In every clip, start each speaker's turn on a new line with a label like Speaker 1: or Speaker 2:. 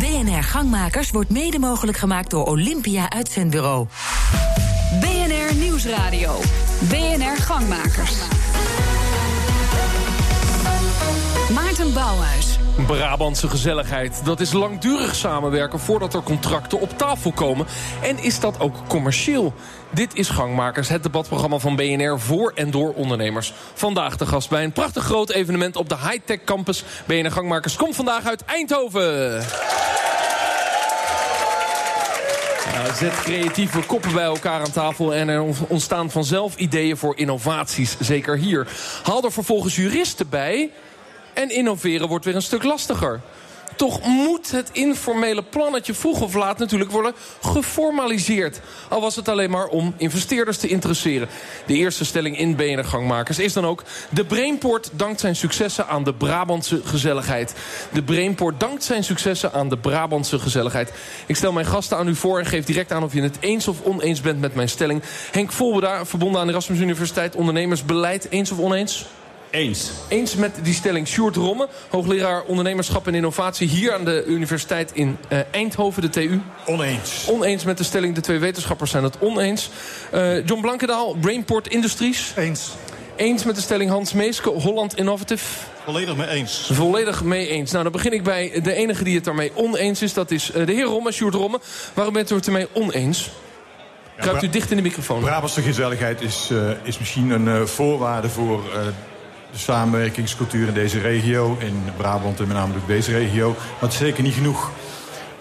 Speaker 1: BNR Gangmakers wordt mede mogelijk gemaakt door Olympia Uitzendbureau.
Speaker 2: BNR Nieuwsradio. BNR Gangmakers. Maarten Bouwhuis.
Speaker 3: Brabantse gezelligheid. Dat is langdurig samenwerken voordat er contracten op tafel komen. En is dat ook commercieel? Dit is Gangmakers, het debatprogramma van BNR voor en door ondernemers. Vandaag de gast bij een prachtig groot evenement op de Hightech Campus. BNR Gangmakers komt vandaag uit Eindhoven. Ja, zet creatieve koppen bij elkaar aan tafel en er ontstaan vanzelf ideeën voor innovaties. Zeker hier. Haal er vervolgens juristen bij en innoveren wordt weer een stuk lastiger. Toch moet het informele plannetje vroeg of laat natuurlijk worden geformaliseerd. Al was het alleen maar om investeerders te interesseren. De eerste stelling in BNR Gangmakers is dan ook... de Brainport dankt zijn successen aan de Brabantse gezelligheid. De Brainport dankt zijn successen aan de Brabantse gezelligheid. Ik stel mijn gasten aan u voor en geef direct aan of je het eens of oneens bent met mijn stelling. Henk Volbeda, verbonden aan de Erasmus Universiteit Ondernemersbeleid. Eens of oneens?
Speaker 4: Eens.
Speaker 3: Eens met die stelling Sjoerd Romme, hoogleraar ondernemerschap en innovatie... hier aan de universiteit in uh, Eindhoven, de TU.
Speaker 4: Oneens.
Speaker 3: Oneens met de stelling, de twee wetenschappers zijn het oneens. Uh, John Blankendaal, Brainport Industries.
Speaker 5: Eens.
Speaker 3: Eens met de stelling Hans Meeske, Holland Innovative.
Speaker 5: Volledig mee eens.
Speaker 3: Volledig mee eens. Nou, dan begin ik bij de enige die het daarmee oneens is. Dat is uh, de heer Romme, Sjoerd Romme. Waarom bent u het ermee oneens? Kruipt u dicht in de microfoon.
Speaker 5: Brabantse gezelligheid is, uh, is misschien een uh, voorwaarde voor uh, de samenwerkingscultuur in deze regio. In Brabant en met name ook deze regio. Maar het is zeker niet genoeg.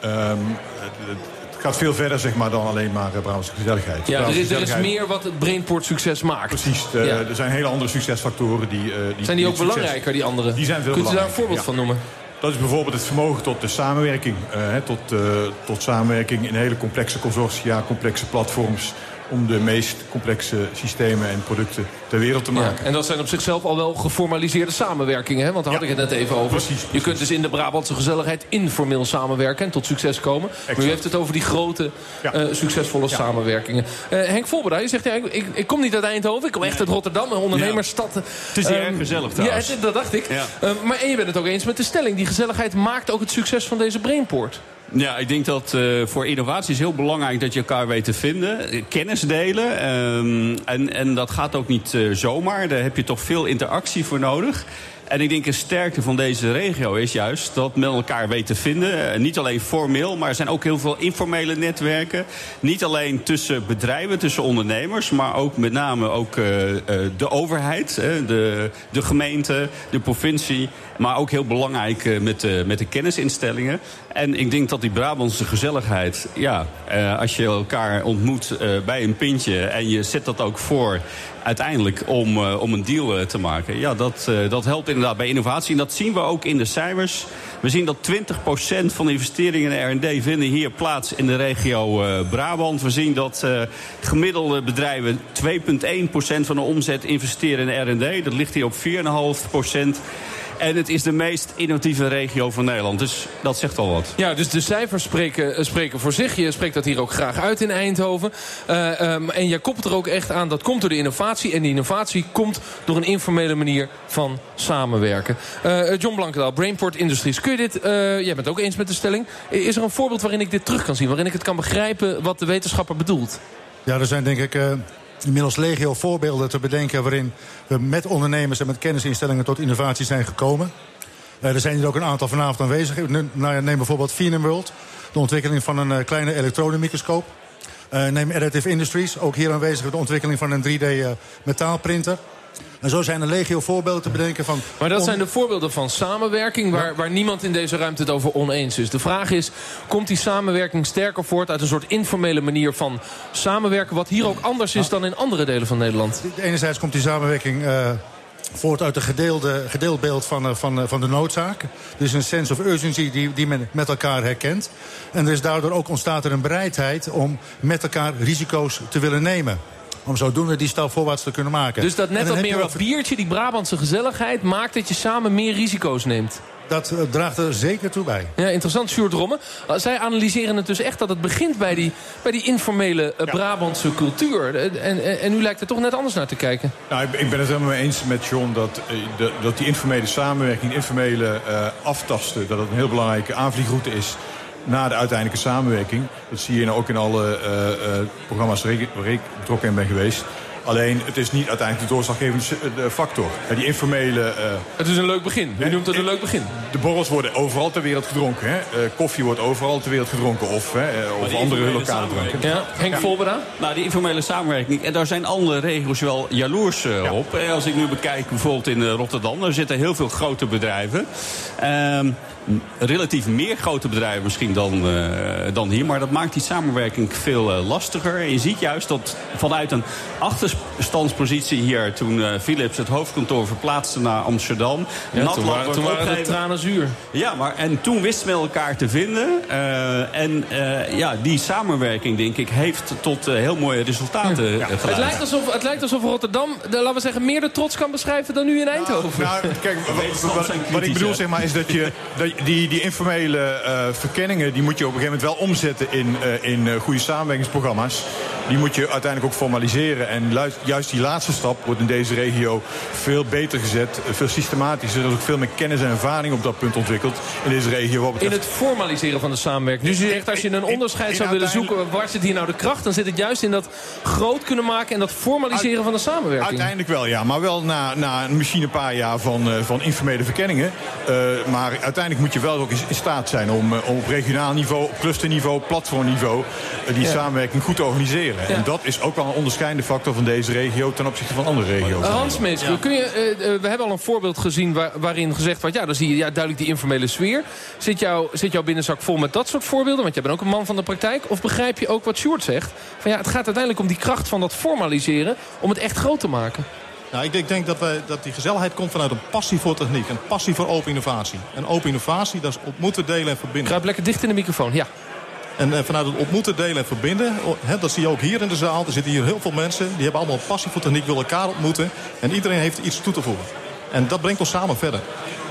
Speaker 5: Um, het, het, gaat veel verder zeg maar, dan alleen maar uh, Brabantse gezelligheid.
Speaker 3: Ja,
Speaker 5: Brabantse
Speaker 3: er, is, er is meer wat het Brainport succes maakt.
Speaker 5: Precies, de-
Speaker 3: Ja.
Speaker 5: er zijn hele andere succesfactoren. Die, uh, die
Speaker 3: Zijn die ook belangrijker, die andere?
Speaker 5: Die zijn veel
Speaker 3: Kunt u daar een voorbeeld
Speaker 5: ja.
Speaker 3: van noemen?
Speaker 5: Dat is bijvoorbeeld het vermogen tot de samenwerking. eh, tot, eh, tot samenwerking in hele complexe consortia, complexe platforms... om de meest complexe systemen en producten ter wereld te
Speaker 3: Ja,
Speaker 5: maken.
Speaker 3: en dat zijn op zichzelf al wel geformaliseerde samenwerkingen. Hè? Want daar had
Speaker 5: Ja.
Speaker 3: ik het net even over.
Speaker 5: Precies,
Speaker 3: Je kunt dus in de Brabantse gezelligheid informeel samenwerken... en tot succes komen. Maar u heeft het over die grote,
Speaker 5: Ja.
Speaker 3: eh, succesvolle samenwerkingen. Eh, Henk Volberda, je zegt... Ja, ik, ik, ik kom niet uit Eindhoven, ik kom echt uit Rotterdam. Een ondernemersstad.
Speaker 4: Het is hier
Speaker 3: Ehm,
Speaker 4: erg gezellig
Speaker 3: Ja,
Speaker 4: trouwens.
Speaker 3: het- dat dacht ik.
Speaker 4: Ja.
Speaker 3: Eh, maar en je bent het ook eens met de stelling. Die gezelligheid maakt ook het succes van deze Brainport.
Speaker 4: Ja, ik denk dat eh, voor innovatie is heel belangrijk dat je elkaar weet te vinden. Kennis delen. ehm, en, en dat gaat ook niet eh, zomaar. Daar heb je toch veel interactie voor nodig. En ik denk een sterkte van deze regio is juist dat men elkaar weet te vinden. Eh, niet alleen formeel, maar er zijn ook heel veel informele netwerken. Niet alleen tussen bedrijven, tussen ondernemers, maar ook met name ook de overheid, de, de gemeente, de provincie. Maar ook heel belangrijk eh, met, de, met de kennisinstellingen. En ik denk dat die Brabantse gezelligheid, ja, eh, als je elkaar ontmoet eh, bij een pintje en je zet dat ook voor uiteindelijk om, eh, om een deal eh, te maken. Ja, dat, eh, dat helpt inderdaad bij innovatie. En dat zien we ook in de cijfers. We zien dat 20% van de investeringen in R&D vinden hier plaats in de regio eh, Brabant. We zien dat eh, gemiddelde bedrijven 2,1% van de omzet investeren in R&D. Dat ligt hier op 4,5%. En het is de meest innovatieve regio van Nederland. Dus dat zegt al wat.
Speaker 3: Ja, dus de cijfers spreken, eh, spreken voor zich. Je spreekt dat hier ook graag uit in Eindhoven. Eh, ehm, en je koppelt er ook echt aan, dat komt door de innovatie. En die innovatie komt door een informele manier van samenwerken. Eh, John Blankendaal, Brainport Industries. Kun je dit, eh, jij bent het ook eens met de stelling. Is er een voorbeeld waarin ik dit terug kan zien? Waarin ik het kan begrijpen wat de wetenschapper bedoelt?
Speaker 6: Ja, er zijn denk ik eh, inmiddels legio voorbeelden te bedenken... waarin we met ondernemers en met kennisinstellingen tot innovatie zijn gekomen. Eh, er zijn hier ook een aantal vanavond aanwezig. Nou neem bijvoorbeeld Phenom World, de ontwikkeling van een eh, kleine elektronenmicroscoop. Eh, neem Additive Industries, ook hier aanwezig de ontwikkeling van een 3D-metaalprinter. En zo zijn er legio voorbeelden te bedenken van...
Speaker 3: Maar dat zijn de voorbeelden van samenwerking... Waar, waar niemand in deze ruimte het over oneens is. De vraag is, komt die samenwerking sterker voort... uit een soort informele manier van samenwerken... wat hier ook anders is dan in andere delen van Nederland?
Speaker 6: Enerzijds komt die samenwerking eh, voort uit een gedeelde, gedeeld beeld van, eh, van, eh, van de noodzaak. Dus een sense of urgency die, die men met elkaar herkent. En er is daardoor ook ontstaat er een bereidheid om met elkaar risico's te willen nemen. Om zodoende die stap voorwaarts te kunnen maken.
Speaker 3: Dus dat net dat meer wat biertje, die Brabantse gezelligheid... maakt dat je samen meer risico's neemt.
Speaker 6: Dat eh, draagt er zeker toe bij.
Speaker 3: Ja, interessant, Sjoerd Romme. Uh, Zij analyseren het dus echt dat het begint bij die, bij die informele uh, Brabantse cultuur. Eh, En, en, en u lijkt er toch net anders naar te kijken.
Speaker 5: Nou, ik, ik ben het helemaal mee eens met John dat, eh, de- dat die informele samenwerking, informele eh, aftasten, dat het een heel belangrijke aanvliegroute is naar de uiteindelijke samenwerking. Dat zie je nou ook in alle uh, uh, programma's waar ik, betrokken ben geweest. Alleen, het is niet uiteindelijk de doorslaggevende factor. Die informele... Uh,
Speaker 3: het is een leuk begin. U noemt het een leuk begin.
Speaker 5: De borrels worden overal ter wereld gedronken. Hè? Uh, koffie wordt overal ter wereld gedronken. Of, hè, of andere lokale dranken.
Speaker 3: Ja, Henk Volbera?
Speaker 4: Nou, die informele samenwerking. En daar zijn andere regio's wel jaloers uh, ja. op. Als ik nu bekijk bijvoorbeeld in Rotterdam. Daar zitten heel veel grote bedrijven. Ehm, relatief meer grote bedrijven misschien dan, uh, dan hier. Maar dat maakt die samenwerking veel uh, lastiger. En je ziet juist dat vanuit een achterstandspositie hier... toen uh, Philips het hoofdkantoor verplaatste naar Amsterdam...
Speaker 3: Ja, toen waren, toen waren de tranen zuur.
Speaker 4: Ja, maar en toen wisten we elkaar te vinden. en ja, die samenwerking, denk ik, heeft tot heel mooie resultaten ja. geleid.
Speaker 3: Het lijkt, alsof, het lijkt alsof Rotterdam, de, laten we zeggen, meer de trots kan beschrijven dan nu in Eindhoven.
Speaker 5: Nou, nou kijk, wat, wat, wat ik bedoel zeg maar, is dat je... Dat die, die informele uh, verkenningen die moet je op een gegeven moment wel omzetten in, uh, in uh, goede samenwerkingsprogramma's. Die moet je uiteindelijk ook formaliseren. En juist die laatste stap wordt in deze regio veel beter gezet. Veel systematischer. Er is ook veel meer kennis en ervaring op dat punt ontwikkeld in deze regio. Wat
Speaker 3: betreft... In het formaliseren van de samenwerking. Dus u zegt als je een onderscheid zou willen zoeken... waar zit hier nou de kracht? Dan zit het juist in dat groot kunnen maken en dat formaliseren van de samenwerking.
Speaker 5: Uiteindelijk wel, ja. Maar wel na, na misschien een paar jaar van, van informele verkenningen. maar uiteindelijk moet je wel ook in staat zijn om, om op regionaal niveau, op clusterniveau, platformniveau die ja. samenwerking goed te organiseren. Ja. En dat is ook wel een onderscheidende factor van deze regio ten opzichte van andere regio's.
Speaker 3: Hans Meesker, kun je, uh, we hebben al een voorbeeld gezien waar, waarin gezegd wordt, ja, dan zie je ja, duidelijk die informele sfeer. Zit, jou, zit jouw binnenzak vol met dat soort voorbeelden? Want jij bent ook een man van de praktijk. Of begrijp je ook wat Sjoerd zegt? Van ja, het gaat uiteindelijk om die kracht van dat formaliseren om het echt groot te maken.
Speaker 7: Nou, ik denk, denk dat, wij, dat die gezelligheid komt vanuit een passie voor techniek. Een passie voor open innovatie. En open innovatie, dat is ontmoeten, delen en verbinden.
Speaker 3: Kruip lekker dicht in de microfoon, ja.
Speaker 7: En, en vanuit het ontmoeten, delen en verbinden, hè, dat zie je ook hier in de zaal. Er zitten hier heel veel mensen, die hebben allemaal passie voor techniek, willen elkaar ontmoeten. En iedereen heeft iets toe te voegen. En dat brengt ons samen verder.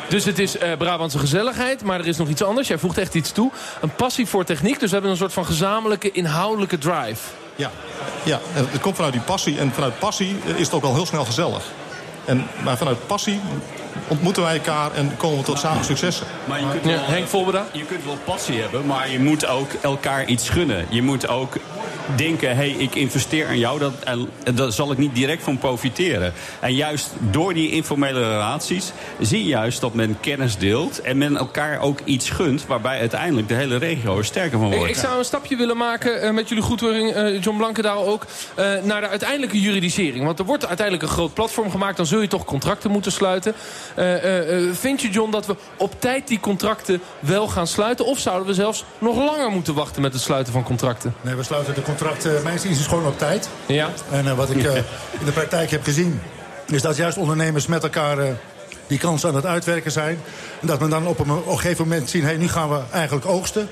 Speaker 3: Dus het is uh, Brabantse gezelligheid, maar er is nog iets anders. Jij voegt echt iets toe. Een passie voor techniek, dus we hebben een soort van gezamenlijke inhoudelijke drive.
Speaker 7: Ja, ja het komt vanuit die passie. En vanuit passie is het ook al heel snel gezellig. En, maar vanuit passie ontmoeten wij elkaar en komen we tot samen successen.
Speaker 4: Maar je kunt wel,
Speaker 3: ja, Henk Volbera?
Speaker 4: Je kunt wel passie hebben, maar je moet ook elkaar iets gunnen. Je moet ook denken, hé, hey, ik investeer in jou, dat, en daar zal ik niet direct van profiteren. En juist door die informele relaties zie je juist dat men kennis deelt... en men elkaar ook iets gunt, waarbij uiteindelijk de hele regio er sterker van wordt.
Speaker 3: Ik, ik zou een stapje willen maken, uh, met jullie goedkeuring, uh, John Blankendaal ook... Uh, naar de uiteindelijke juridisering. Want er wordt uiteindelijk een groot platform gemaakt... dan zul je toch contracten moeten sluiten. Vind je, John, dat we op tijd die contracten wel gaan sluiten? Of zouden we zelfs nog langer moeten wachten met het sluiten van contracten?
Speaker 6: Nee, we sluiten de contracten contract, mijn is gewoon op tijd.
Speaker 3: Ja.
Speaker 6: En wat ik in de praktijk heb gezien... is dat juist ondernemers met elkaar die kans aan het uitwerken zijn. En dat men dan op een, op een gegeven moment zien... Hey, nu gaan we eigenlijk oogsten.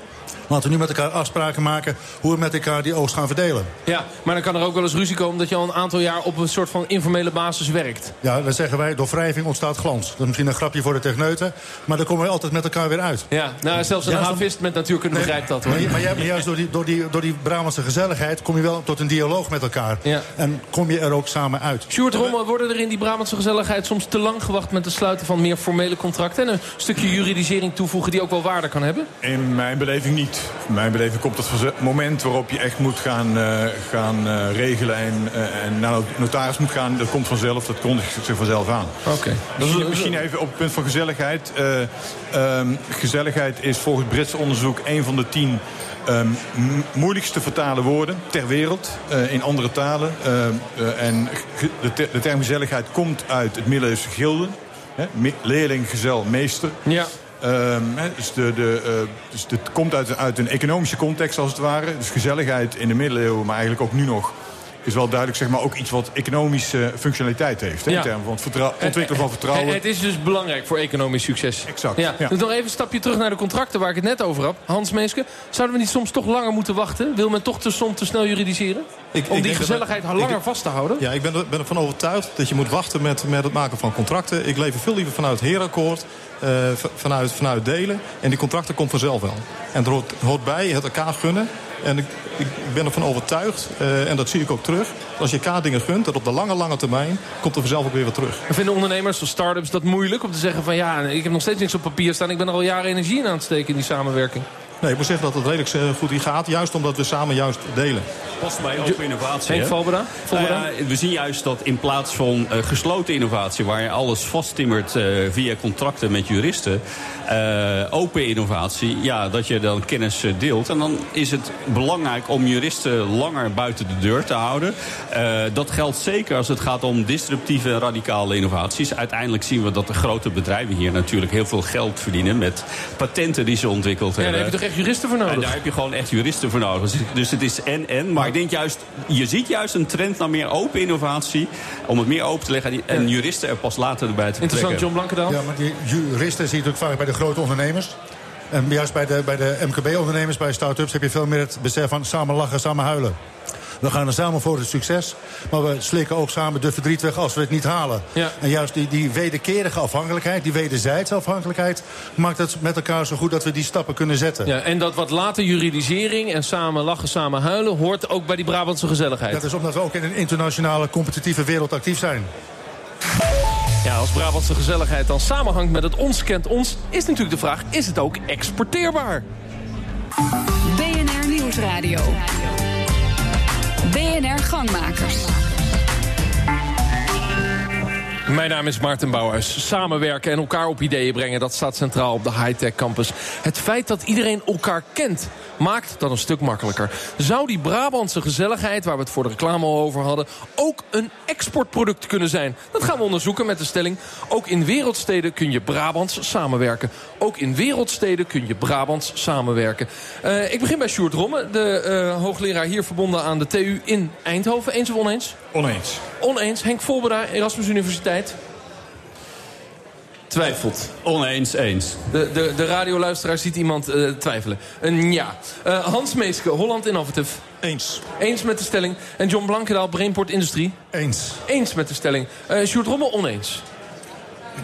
Speaker 6: Laten we nu met elkaar afspraken maken hoe we met elkaar die oogst gaan verdelen.
Speaker 3: Ja, maar dan kan er ook wel eens ruzie komen dat je al een aantal jaar op een soort van informele basis werkt.
Speaker 6: Ja, dan zeggen wij, door wrijving ontstaat glans. Dat is misschien een grapje voor de techneuten, maar dan komen we altijd met elkaar weer uit.
Speaker 3: Ja, nou zelfs een havist met natuurkunde nee, begrijpt dat hoor.
Speaker 6: Maar, maar, maar juist door die, door, die, door die Brabantse gezelligheid kom je wel tot een dialoog met elkaar.
Speaker 3: Ja.
Speaker 6: En kom je er ook samen uit.
Speaker 3: Sjoerd Rommel, worden er in die Brabantse gezelligheid soms te lang gewacht met het sluiten van meer formele contracten? En een stukje juridisering toevoegen die ook wel waarde kan hebben?
Speaker 5: In mijn beleving niet. Mijn beleving komt het moment waarop je echt moet gaan, uh, gaan uh, regelen en, uh, en naar de notaris moet gaan. Dat komt vanzelf, dat kondigt zich vanzelf aan.
Speaker 3: Oké. Okay.
Speaker 5: Misschien, misschien even op het punt van gezelligheid. Um, gezelligheid is volgens Brits onderzoek een van de tien um, moeilijkste vertalen woorden ter wereld in andere talen. en de, ter de term gezelligheid komt uit het middeleeuwse gilde. Hè, leerling, gezel, meester.
Speaker 3: Ja.
Speaker 5: Um, dus de, de, uh, dus het komt uit, uit een economische context als het ware. Dus gezelligheid in de middeleeuwen, maar eigenlijk ook nu nog is wel duidelijk zeg maar, ook iets wat economische functionaliteit heeft. Hè, ja. In termen van het ontwikkelen van vertrouwen.
Speaker 3: Het is dus belangrijk voor economisch succes.
Speaker 5: Exact.
Speaker 3: Ja. ja. Dus nog even een stapje terug naar de contracten waar ik het net over had. Hans Meeske, zouden we niet soms toch langer moeten wachten? Wil men toch te, soms te snel juridiseren?
Speaker 7: Ik,
Speaker 3: Om
Speaker 7: ik
Speaker 3: die gezelligheid
Speaker 7: dat,
Speaker 3: langer
Speaker 7: ik,
Speaker 3: vast te houden?
Speaker 7: Ja, ik ben, ben ervan overtuigd dat je moet wachten met, met het maken van contracten. Ik lever veel liever vanuit heerakkoord. Uh, vanuit, vanuit delen. En die contracten komt vanzelf wel. En er hoort, hoort bij het elkaar gunnen. En ik, ik ben ervan overtuigd, uh, en dat zie ik ook terug... als je elkaar dingen gunt, dat op de lange, lange termijn... komt er vanzelf ook weer wat terug.
Speaker 3: En vinden ondernemers of start-ups dat moeilijk om te zeggen van... ja, ik heb nog steeds niks op papier staan... ik ben er al jaren energie in aan het steken in die samenwerking?
Speaker 7: Nee, ik moet zeggen dat het redelijk eh, goed hier gaat. Juist omdat we samen juist delen.
Speaker 4: Past bij open innovatie.
Speaker 3: Henk?
Speaker 4: Nou we zien juist dat in plaats van eh, gesloten innovatie... waar je alles vasttimmert eh, via contracten met juristen... eh, open innovatie, ja, dat je dan kennis deelt. En dan is het belangrijk om juristen langer buiten de deur te houden. Eh, dat geldt zeker als het gaat om disruptieve en radicale innovaties. Uiteindelijk zien we dat de grote bedrijven hier natuurlijk heel veel geld verdienen... met patenten die ze ontwikkeld hebben.
Speaker 3: heb je toch echt juristen voor
Speaker 4: En
Speaker 3: nodig?
Speaker 4: daar heb je gewoon echt juristen voor nodig. Dus- Dus het is en-en. Maar ik denk juist, je ziet juist een trend naar meer open innovatie. Om het meer open te leggen. En juristen er pas later bij te
Speaker 3: Interessant,
Speaker 4: betrekken.
Speaker 3: John Blankendaal.
Speaker 6: Ja, maar die juristen zie je natuurlijk vaak bij de grote ondernemers. En juist bij de, bij de MKB-ondernemers, bij start-ups... heb je veel meer het besef van samen lachen, samen huilen. We gaan er samen voor het succes. Maar we slikken ook samen de verdriet weg als we het niet halen.
Speaker 3: Ja.
Speaker 6: En juist die, die wederkerige afhankelijkheid, die wederzijdse afhankelijkheid... maakt het met elkaar zo goed dat we die stappen kunnen zetten.
Speaker 3: Ja, en dat wat later juridisering en samen lachen, samen huilen... hoort ook bij die Brabantse gezelligheid.
Speaker 6: Dat is omdat we ook in een internationale competitieve wereld actief zijn.
Speaker 3: Ja, als Brabantse gezelligheid dan samenhangt met het ons kent ons... is natuurlijk de vraag, is het ook exporteerbaar?
Speaker 2: BNR Nieuwsradio. BNR Gangmakers.
Speaker 3: Mijn naam is Maarten Bouwhuis. Samenwerken en elkaar op ideeën brengen, dat staat centraal op de high-tech campus. Het feit dat iedereen elkaar kent, maakt dat een stuk makkelijker. Zou die Brabantse gezelligheid, waar we het voor de reclame al over hadden... ook een exportproduct kunnen zijn? Dat gaan we onderzoeken met de stelling... ook in wereldsteden kun je Brabants samenwerken. Ook in wereldsteden kun je Brabants samenwerken. Eh, ik begin bij Sjoerd Romme, de eh, hoogleraar hier verbonden aan de TU in Eindhoven. Eens of oneens?
Speaker 5: Oneens.
Speaker 3: Oneens. Henk Volbera, Erasmus Universiteit. Twijfelt.
Speaker 4: Oneens, eens.
Speaker 3: De, de, de radioluisteraar ziet iemand eh, twijfelen. Een ja. Eh, Hans Meeske, Holland Innovative.
Speaker 7: Eens.
Speaker 3: Eens met de stelling. En John Blankendaal, Brainport Industrie.
Speaker 6: Eens.
Speaker 3: Eens met de stelling. Eh Sjoerd Rommel, oneens.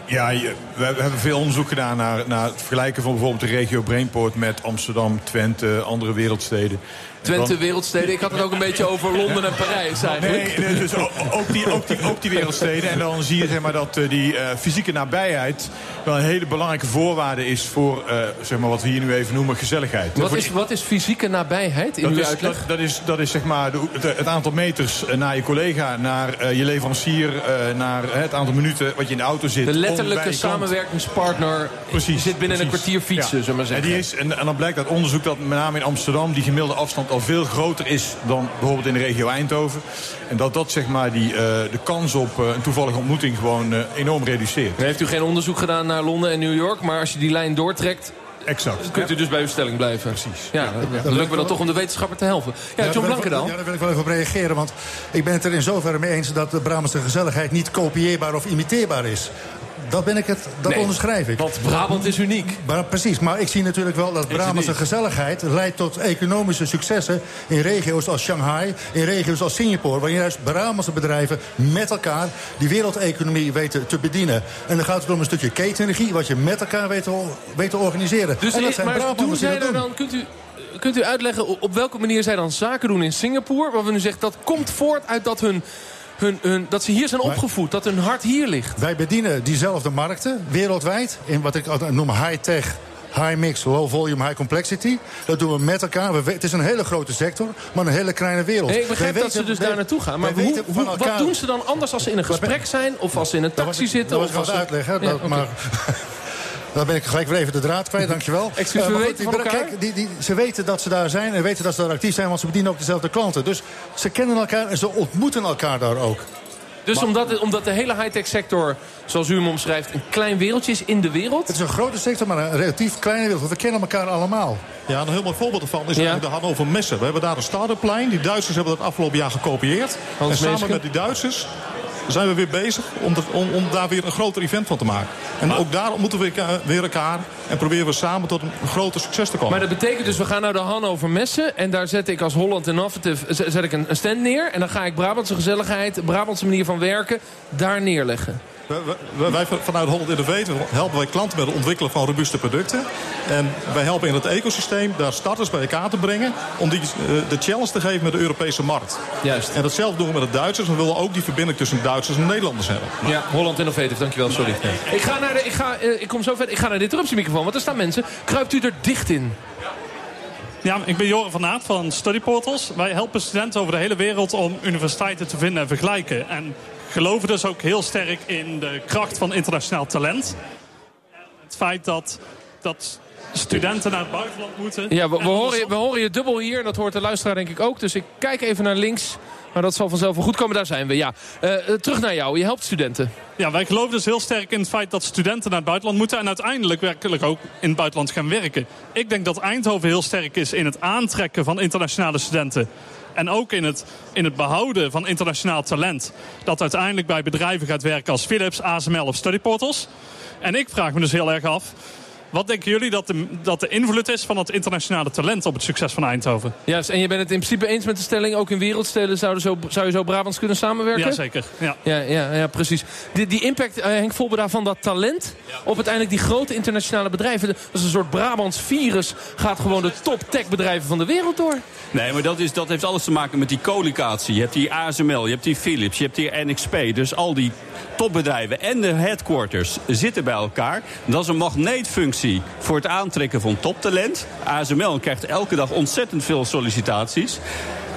Speaker 5: Ja, je- we hebben veel onderzoek gedaan naar, naar het vergelijken van bijvoorbeeld de regio Brainport met Amsterdam, Twente, andere wereldsteden.
Speaker 3: Twente, wereldsteden. Ik had het ook een beetje over Londen en Parijs eigenlijk.
Speaker 5: Nee, dus ook die, ook, die, ook die wereldsteden. En dan zie je zeg maar, dat eh, die eh, fysieke nabijheid wel een hele belangrijke voorwaarde is voor eh, zeg maar, wat we hier nu even noemen gezelligheid.
Speaker 3: Wat is, wat is fysieke nabijheid in
Speaker 5: dat
Speaker 3: uw
Speaker 5: is,
Speaker 3: uitleg?
Speaker 5: dat, dat is, dat is zeg maar de, het, het aantal meters naar je collega, naar je leverancier, naar het aantal minuten wat je in de auto zit.
Speaker 3: De letterlijke samenwerkingspartner
Speaker 5: Precies,
Speaker 3: zit binnen een kwartier fietsen,
Speaker 5: Ja.
Speaker 3: zullen maar
Speaker 5: En,
Speaker 3: zeggen.
Speaker 5: die is, en, en dan blijkt uit onderzoek dat met name in Amsterdam... die gemiddelde afstand al veel groter is dan bijvoorbeeld in de regio Eindhoven. En dat dat zeg maar die, eh, de kans op eh, een toevallige ontmoeting gewoon eh, enorm reduceert.
Speaker 3: Heeft u geen onderzoek gedaan naar Londen en New York... maar als je die lijn doortrekt,
Speaker 5: Exact.
Speaker 3: kunt u dus bij uw stelling blijven.
Speaker 5: Precies.
Speaker 3: Ja, dan lukt me dat toch om de wetenschapper te helpen. Ja,
Speaker 6: daar
Speaker 3: John
Speaker 6: wil ik-
Speaker 3: Blankendaal.
Speaker 6: Ja, daar wil ik wel even op reageren. Want ik ben het er in zoverre mee eens dat de Brabantse gezelligheid niet kopieerbaar of imiteerbaar is. Dat ben ik het, dat
Speaker 3: Nee,
Speaker 6: onderschrijf ik.
Speaker 3: Want Brabant is uniek.
Speaker 6: Maar, precies, maar ik zie natuurlijk wel dat Brabantse gezelligheid leidt tot economische successen in regio's als Shanghai, in regio's als Singapore, waar juist Brabantse bedrijven met elkaar die wereldeconomie weten te bedienen. En dan gaat het om een stukje ketenenergie, wat je met elkaar weet te, weet te organiseren.
Speaker 3: Dus
Speaker 6: en dat
Speaker 3: is-
Speaker 6: zijn die dat doen.
Speaker 3: dan, kunt u, kunt u uitleggen op- welke manier zij dan zaken doen in Singapore? Waar we nu zeggen dat komt voort uit dat, hun, hun, hun, dat ze hier zijn opgevoed. Dat hun hart hier ligt.
Speaker 6: Wij bedienen diezelfde markten wereldwijd. In wat ik noem high-tech, high-mix, low-volume, high-complexity. Dat doen we met elkaar. We, het is een hele grote sector, maar een hele kleine wereld.
Speaker 3: Nee, ik begrijp dat ze dus
Speaker 6: wij-
Speaker 3: daar naartoe gaan. Maar hoe,
Speaker 6: van
Speaker 3: wat
Speaker 6: elkaar-
Speaker 3: doen ze dan anders als ze in een gesprek zijn? Of als ze in een
Speaker 6: Dat was
Speaker 3: taxi zitten?
Speaker 6: Dat was
Speaker 3: of
Speaker 6: ik
Speaker 3: als ze-
Speaker 6: uitleggen.
Speaker 3: Ja,
Speaker 6: maar, dan ben ik gelijk weer even de draad kwijt, dankjewel.
Speaker 3: Excuus,
Speaker 6: Eh,
Speaker 3: we weten
Speaker 6: die-
Speaker 3: van elkaar?
Speaker 6: Kijk, die, die, ze weten dat ze daar zijn en weten dat ze daar actief zijn... want ze bedienen ook dezelfde klanten. Dus ze kennen elkaar en ze ontmoeten elkaar daar ook.
Speaker 3: Dus omdat, de- omdat de hele high-tech sector, zoals u hem omschrijft... een klein wereldje is in de wereld...
Speaker 6: Het is een grote sector, maar een relatief kleine wereld. Want we kennen elkaar allemaal.
Speaker 7: Ja, een heel mooi voorbeeld ervan is
Speaker 3: Ja.
Speaker 7: eigenlijk de Hannover Messen. We hebben daar een start-upplein. Die Duitsers hebben dat afgelopen jaar gekopieerd.
Speaker 3: Hans
Speaker 7: en samen met die Duitsers zijn we weer bezig om, om, om daar weer een groter event van te maken. En ook daar ontmoeten we weer elkaar en proberen we samen tot een groter succes te komen.
Speaker 3: Maar dat betekent dus, we gaan naar de Hannover Messen... en daar zet ik als Holland Innovative zet ik een, een stand neer... en dan ga ik Brabantse gezelligheid, Brabantse manier van werken... daar neerleggen.
Speaker 7: We- we- Wij vanuit Holland Innovative helpen wij klanten met het ontwikkelen van robuuste producten. En wij helpen in het ecosysteem daar starters bij elkaar te brengen... om die, eh, de challenge te geven met de Europese markt.
Speaker 3: Juist.
Speaker 7: En datzelfde doen we met de Duitsers. We willen ook die verbinding tussen Duitsers en Nederlanders hebben.
Speaker 3: Ja, Holland Innovative, dankjewel, sorry. Ik, ga naar de, ik, ga, eh, ik kom zo ver, ik ga naar de interruptiemicrofoon, want er staan mensen. Kruipt u er dicht in?
Speaker 8: Ja, ik ben Joren van Aert van Study Portals. Wij helpen studenten over de hele wereld om universiteiten te vinden en vergelijken. En geloven dus ook heel sterk in de kracht van internationaal talent. Het feit dat, dat studenten naar het buitenland moeten.
Speaker 3: Ja, we, we horen, je, we horen je dubbel hier. En dat hoort de luisteraar denk ik ook. Dus ik kijk even naar links. Maar dat zal vanzelf wel goed komen. Daar zijn we, ja. Uh, terug naar jou. Je helpt studenten.
Speaker 8: Ja, wij geloven dus heel sterk in het feit dat studenten naar het buitenland moeten... en uiteindelijk werkelijk ook in het buitenland gaan werken. Ik denk dat Eindhoven heel sterk is in het aantrekken van internationale studenten. En ook in het, in het behouden van internationaal talent. Dat uiteindelijk bij bedrijven gaat werken als Philips, ASML of Studyportals. En ik vraag me dus heel erg af... Wat denken jullie dat de, dat de invloed is van het internationale talent op het succes van Eindhoven?
Speaker 3: Juist, en je bent het in principe eens met de stelling... ook in wereldsteden zouden zo, zou je zo Brabants kunnen samenwerken?
Speaker 8: Jazeker, ja.
Speaker 3: Ja, ja, ja precies. Die, die impact, uh, Henk Volberda, van dat talent... op uiteindelijk die grote internationale bedrijven... dat is een soort Brabants virus... gaat gewoon de top tech bedrijven van de wereld door.
Speaker 4: Nee, maar dat, is, dat heeft alles te maken met die co-locatie. Je hebt die ASML, je hebt die Philips, je hebt die NXP. Dus al die topbedrijven en de headquarters zitten bij elkaar. Dat is een magneetfunctie voor het aantrekken van toptalent. ASML krijgt elke dag ontzettend veel sollicitaties.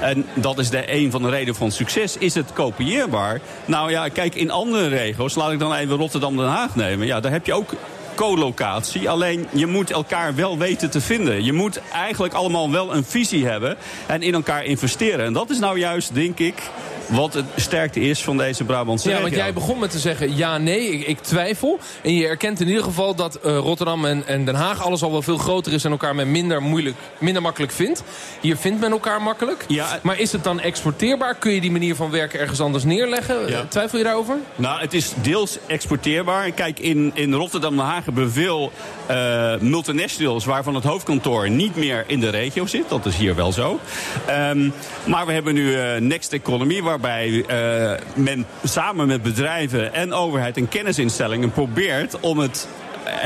Speaker 4: En dat is de, een van de redenen van succes. Is het kopieerbaar? Nou ja, kijk, in andere regio's, laat ik dan even Rotterdam-Den Haag nemen. Ja, daar heb je ook co-locatie. Alleen je moet elkaar wel weten te vinden. Je moet eigenlijk allemaal wel een visie hebben en in elkaar investeren. En dat is nou juist, denk ik, wat de sterkte is van deze Brabantse
Speaker 3: Ja, want jij begon met te zeggen ja, nee, ik, ik twijfel. En je erkent in ieder geval dat uh, Rotterdam en, en Den Haag alles al wel veel groter is... en elkaar men minder, moeilijk, minder makkelijk vindt. Hier vindt men elkaar makkelijk.
Speaker 4: Ja.
Speaker 3: Maar is het dan exporteerbaar? Kun je die manier van werken ergens anders neerleggen?
Speaker 4: Ja.
Speaker 3: Twijfel je daarover?
Speaker 4: Nou, het is deels exporteerbaar. Kijk, in, in Rotterdam Den Haag hebben we veel uh, multinationals... waarvan het hoofdkantoor niet meer in de regio zit. Dat is hier wel zo. Um, maar we hebben nu uh, Next Economy... Waar waarbij uh, men samen met bedrijven en overheid en kennisinstellingen probeert om het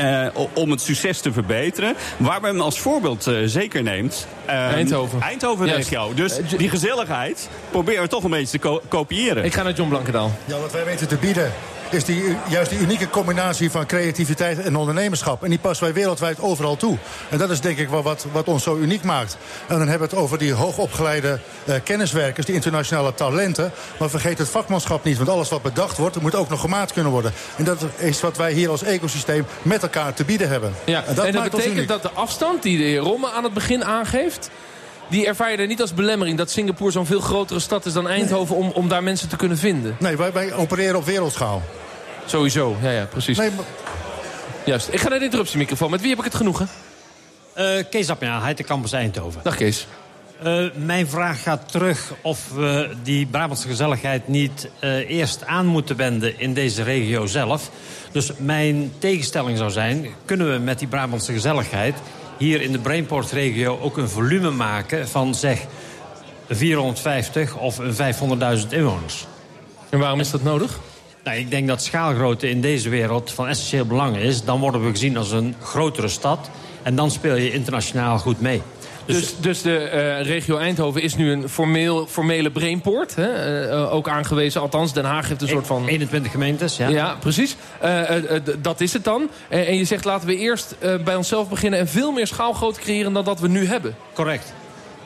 Speaker 4: uh, om het succes te verbeteren. Waarbij men als voorbeeld uh, zeker neemt.
Speaker 3: Uh, Eindhoven.
Speaker 4: Eindhoven-regio. Dus die gezelligheid proberen we toch een beetje te ko kopiëren.
Speaker 3: Ik ga naar John Blankendaal.
Speaker 6: Ja, wat wij weten te bieden is die, juist die unieke combinatie van creativiteit en ondernemerschap. En die passen wij wereldwijd overal toe. En dat is denk ik wel wat, wat ons zo uniek maakt. En dan hebben we het over die hoogopgeleide uh, kenniswerkers, die internationale talenten. Maar vergeet het vakmanschap niet, want alles wat bedacht wordt... moet ook nog gemaakt kunnen worden. En dat is wat wij hier als ecosysteem met elkaar te bieden hebben.
Speaker 3: Ja, en dat, en dat betekent dat de afstand die de heer Romme aan het begin aangeeft... Die ervaar je er niet als belemmering dat Singapore zo'n veel grotere stad is dan Eindhoven... om, om daar mensen te kunnen vinden?
Speaker 6: Nee, wij, wij opereren op wereldschaal.
Speaker 3: Sowieso, ja, ja, precies. Nee, maar... Juist. Ik ga naar de interruptiemicrofoon. Met wie heb ik het genoegen?
Speaker 9: Uh, Kees Appia, Heite Campus Eindhoven.
Speaker 3: Dag Kees.
Speaker 9: Uh, mijn vraag gaat terug of we die Brabantse gezelligheid niet uh, eerst aan moeten wenden in deze regio zelf. Dus mijn tegenstelling zou zijn, kunnen we met die Brabantse gezelligheid hier in de Brainport-regio ook een volume maken van zeg 450 of 500.000 inwoners.
Speaker 3: En waarom is dat nodig?
Speaker 9: Nou, ik denk dat schaalgrootte in deze wereld van essentieel belang is. Dan worden we gezien als een grotere stad. En dan speel je internationaal goed mee.
Speaker 3: Dus, dus, dus de uh, regio Eindhoven is nu een formeel, formele brainpoort. Hè? Uh, ook aangewezen, althans Den Haag heeft een soort van...
Speaker 9: 21 gemeentes, ja.
Speaker 3: Ja, precies. Uh, dat is het dan. en je zegt laten we eerst bij onszelf beginnen... en veel meer schaalgrootte creëren dan dat we nu hebben.
Speaker 9: Correct.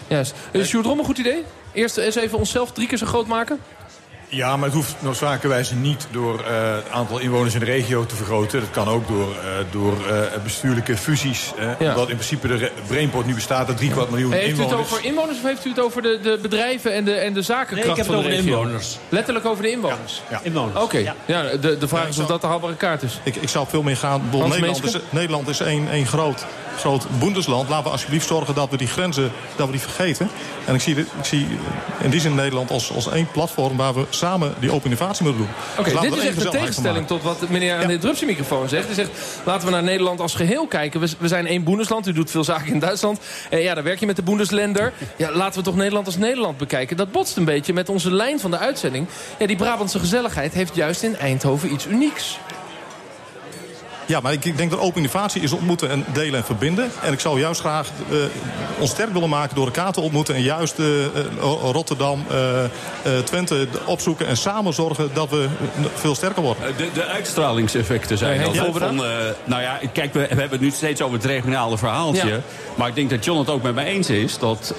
Speaker 3: Juist. Is Sjoerd Rom een goed idee? Eerst eens even onszelf drie keer zo groot maken?
Speaker 5: Ja, maar het hoeft noodzakelijkerwijs niet door uh, het aantal inwoners in de regio te vergroten. Dat kan ook door, uh, door uh, bestuurlijke fusies. Ja. Omdat in principe de Brainport nu bestaat uit drie kwart miljoen
Speaker 3: heeft
Speaker 5: inwoners.
Speaker 3: Heeft u het over inwoners of heeft u het over de, de bedrijven en de, en de zakenkracht
Speaker 9: nee, ik heb
Speaker 3: van
Speaker 9: het
Speaker 3: de
Speaker 9: over de inwoners.
Speaker 3: Letterlijk over de inwoners?
Speaker 5: Ja.
Speaker 9: Inwoners.
Speaker 3: Oké, okay. ja. ja. de, de vraag ja, is of dat de haalbare kaart is.
Speaker 7: Ik, ik zou veel meer gaan... Nederland is, Nederland is één, één groot groot boendesland. Laten we alsjeblieft zorgen dat we die grenzen dat we die vergeten. En ik zie, ik zie in die zin Nederland als, als één platform... waar we samen die open innovatie moeten doen.
Speaker 3: Oké, okay, dus dit is echt een tegenstelling tot wat meneer aan ja. de interruptiemicrofoon zegt. Hij zegt, laten we naar Nederland als geheel kijken. We, we zijn één boendesland, u doet veel zaken in Duitsland. Eh, ja, daar werk je met de boendesländer. Ja, laten we toch Nederland als Nederland bekijken. Dat botst een beetje met onze lijn van de uitzending. Ja, die Brabantse gezelligheid heeft juist in Eindhoven iets unieks.
Speaker 7: Ja, maar ik, ik denk dat open innovatie is ontmoeten en delen en verbinden. En ik zou juist graag uh, ons sterk willen maken door elkaar te ontmoeten. En juist uh, Rotterdam, uh, Twente opzoeken en samen zorgen dat we veel sterker worden.
Speaker 4: De, de uitstralingseffecten zijn dat. Ja, van, nou ja, kijk, we, we, hebben het nu steeds over het regionale verhaaltje. Ja. Maar ik denk dat John het ook met mij eens is dat...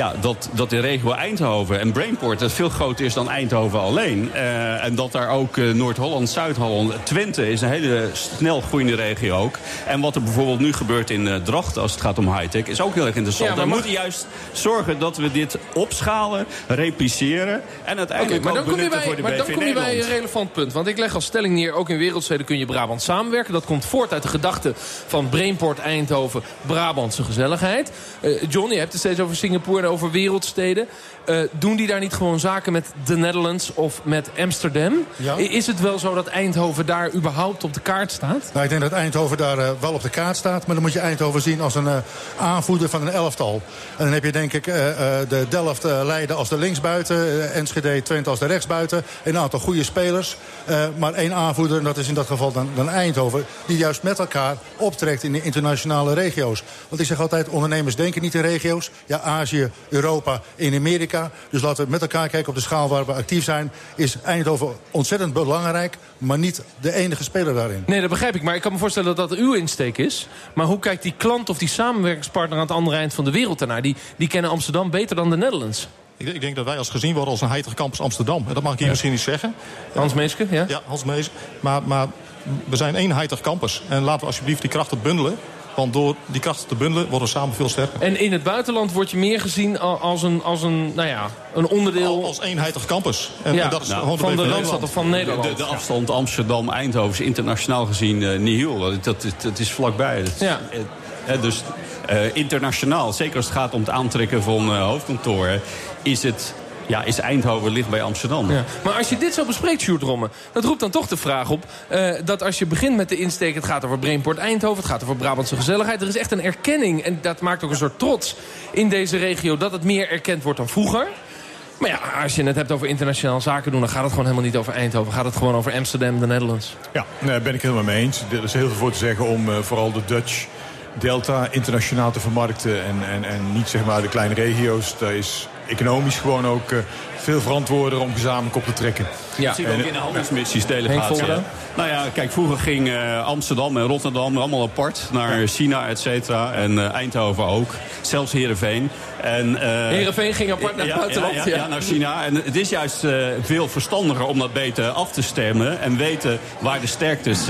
Speaker 4: Ja, dat, dat de regio Eindhoven en Brainport dat veel groter is dan Eindhoven alleen. Uh, en dat daar ook uh, Noord-Holland, Zuid-Holland, Twente is een hele snel groeiende regio ook. En wat er bijvoorbeeld nu gebeurt in uh, Drachten als het gaat om high-tech is ook heel erg interessant. Ja, we moeten juist zorgen dat we dit opschalen, repliceren en uiteindelijk okay, maar ook benutten bij, voor de
Speaker 3: Maar dan kom je bij een relevant punt. Want ik leg als stelling neer, ook in wereldsteden kun je Brabant samenwerken. Dat komt voort uit de gedachte van Brainport Eindhoven, Brabantse gezelligheid. John, je hebt het steeds over Singapore over wereldsteden. Uh, doen die daar niet gewoon zaken met de Netherlands of met Amsterdam? Is het wel zo dat Eindhoven daar überhaupt op de kaart staat?
Speaker 6: Nou, ik denk dat Eindhoven daar uh, wel op de kaart staat. Maar dan moet je Eindhoven zien als een uh, aanvoerder van een elftal. En dan heb je denk ik de Delft Leiden als de linksbuiten. Enschede Twente als de rechtsbuiten. Een aantal goede spelers. maar één aanvoerder, en dat is in dat geval dan, dan Eindhoven... die juist met elkaar optrekt in de internationale regio's. Want ik zeg altijd, ondernemers denken niet in regio's. Ja, Azië, Europa, in Amerika. Dus laten we met elkaar kijken op de schaal waar we actief zijn. Is Eindhoven ontzettend belangrijk, maar niet de enige speler daarin.
Speaker 3: Nee, dat begrijp ik. Maar ik kan me voorstellen dat dat uw insteek is. Maar hoe kijkt die klant of die samenwerkingspartner aan het andere eind van de wereld ernaar? Die, die kennen Amsterdam beter dan de Netherlands.
Speaker 7: Ik, denk dat wij als gezien worden als een heilige campus Amsterdam. En dat mag ik hier misschien niet zeggen.
Speaker 3: Hans Meeske, ja?
Speaker 7: Ja, Hans Meeske. Maar, maar we zijn één heilig campus. En laten we alsjeblieft die krachten bundelen. Want door die krachten te bundelen worden we samen veel sterker.
Speaker 3: En in het buitenland word je meer gezien als een, als een, nou ja, een onderdeel...
Speaker 7: Als eenheidig campus. En,
Speaker 3: ja,
Speaker 7: dat is
Speaker 3: nou, van de Randstad of van Nederland.
Speaker 4: De, de, afstand Amsterdam-Eindhoven is internationaal gezien uh, nihil. Dat, dat, dat, is vlakbij. Dat, ja. Uh, dus uh, internationaal, zeker als het gaat om het aantrekken van hoofdkantoren... is het ja, is Eindhoven ligt bij Amsterdam. Ja.
Speaker 3: Maar als je dit zo bespreekt, Sjoerd Romme... dat roept dan toch de vraag op... Uh, dat als je begint met de insteek... het gaat over Brainport Eindhoven, het gaat over Brabantse gezelligheid... er is echt een erkenning, en dat maakt ook een soort trots in deze regio... dat het meer erkend wordt dan vroeger... Maar ja, als je het hebt over internationaal zaken doen... dan gaat het gewoon helemaal niet over Eindhoven. Gaat het gewoon over Amsterdam, de Netherlands.
Speaker 5: Ja, daar ben ik helemaal mee eens. Er is heel veel voor te zeggen om uh, vooral de Dutch Delta internationaal te vermarkten. En, en, en niet zeg maar de kleine regio's. Daar is economisch gewoon ook uh, veel verantwoorder om gezamenlijk op te trekken.
Speaker 4: Ja. Dat ook in de handelsmissies delegatie. Nou ja, kijk, vroeger ging uh, Amsterdam en Rotterdam allemaal apart naar China, et cetera. En uh, Eindhoven ook. Zelfs Heerenveen. En, uh,
Speaker 3: Heerenveen ging apart naar het buitenland.
Speaker 4: Ja, ja, ja, naar China. En het is juist veel verstandiger om dat beter af te stemmen. En weten waar de sterktes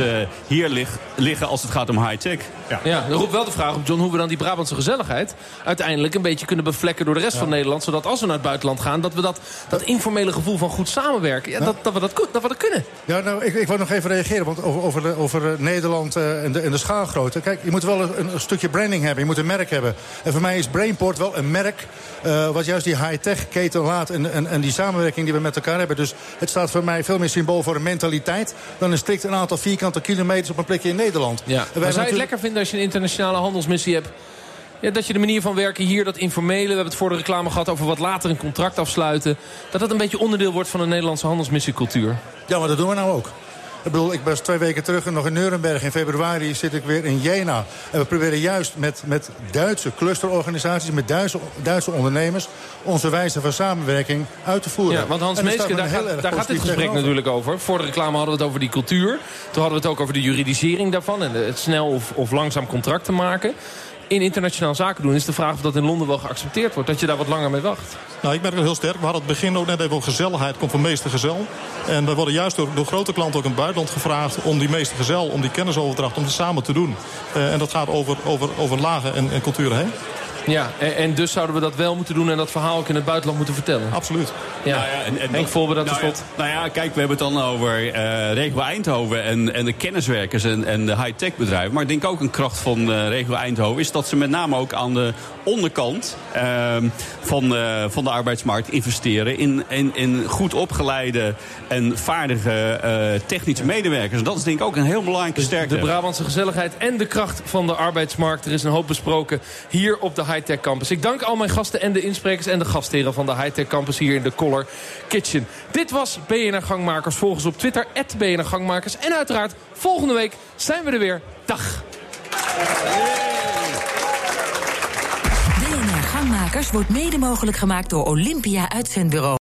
Speaker 4: hier lig, liggen als het gaat om high-tech.
Speaker 3: Ja. ja, dan roept wel de vraag op, John, hoe we dan die Brabantse gezelligheid... uiteindelijk een beetje kunnen bevlekken door de rest van Nederland. Zodat als we naar het buitenland gaan, dat we dat, dat informele gevoel van goed samenwerken... Ja, dat, dat, we dat, dat we dat kunnen.
Speaker 6: Ja, nou, ik, ik wil nog even reageren want over, over, over Nederland uh, en, de, en de schaalgrootte. Kijk, je moet wel een, een, stukje branding hebben. Je moet een merk hebben. En voor mij is Brainport wel een merk... Uh, wat juist die high-tech keten laat en, en, en die samenwerking die we met elkaar hebben. Dus het staat voor mij veel meer symbool voor een mentaliteit... dan een strikt een aantal vierkante kilometers op een plekje in Nederland.
Speaker 3: Ja. zou je het lekker vinden als je een internationale handelsmissie hebt... Ja, dat je de manier van werken hier, dat informele... we hebben het voor de reclame gehad over wat later een contract afsluiten... dat dat een beetje onderdeel wordt van de Nederlandse handelsmissiecultuur.
Speaker 6: Ja, maar dat doen we nou ook. Ik bedoel, ik was twee weken terug en nog in Nuremberg. In februari zit ik weer in Jena. En we proberen juist met, met Duitse clusterorganisaties... met Duitse, Duitse ondernemers... onze wijze van samenwerking uit te voeren.
Speaker 3: Ja, want Hans Meeske, daar, gaat, daar gaat dit gesprek natuurlijk over. Voor de reclame hadden we het over die cultuur. Toen hadden we het ook over de juridisering daarvan... en het snel of, of langzaam contract te maken in internationaal zaken doen... is de vraag of dat in Londen wel geaccepteerd wordt. Dat je daar wat langer mee wacht.
Speaker 7: Nou, ik merk het heel sterk. We hadden het begin ook net even over gezelligheid. komt van meester gezel. En we worden juist door, door grote klanten ook in het buitenland gevraagd... om die meester gezel, om die kennisoverdracht, om het samen te doen. Uh, en dat gaat over, over, over lagen en, en culturen heen.
Speaker 3: Ja, en, en, dus zouden we dat wel moeten doen en dat verhaal ook in het buitenland moeten vertellen.
Speaker 7: Absoluut.
Speaker 3: Ja. Nou ja en, en Henk dat nou.
Speaker 4: Ja, nou ja, kijk, we hebben het dan over uh, regio Eindhoven en, en de kenniswerkers en, en de high-tech bedrijven. Maar ik denk ook een kracht van uh, regio Eindhoven is dat ze met name ook aan de onderkant uh, van, uh, van de arbeidsmarkt investeren in, in, in goed opgeleide en vaardige technische medewerkers. En dat is denk ik ook een heel belangrijke sterkte.
Speaker 3: De Brabantse gezelligheid en de kracht van de arbeidsmarkt. Er is een hoop besproken hier op de Hightech Campus. Ik dank al mijn gasten en de insprekers en de gastheren van de Hightech Campus hier in de Collar Kitchen. Dit was BNR Gangmakers. Volg ons op Twitter, BNR Gangmakers. En uiteraard, volgende week zijn we er weer. Dag!
Speaker 1: BNR Gangmakers wordt mede mogelijk gemaakt door Olympia Uitzendbureau.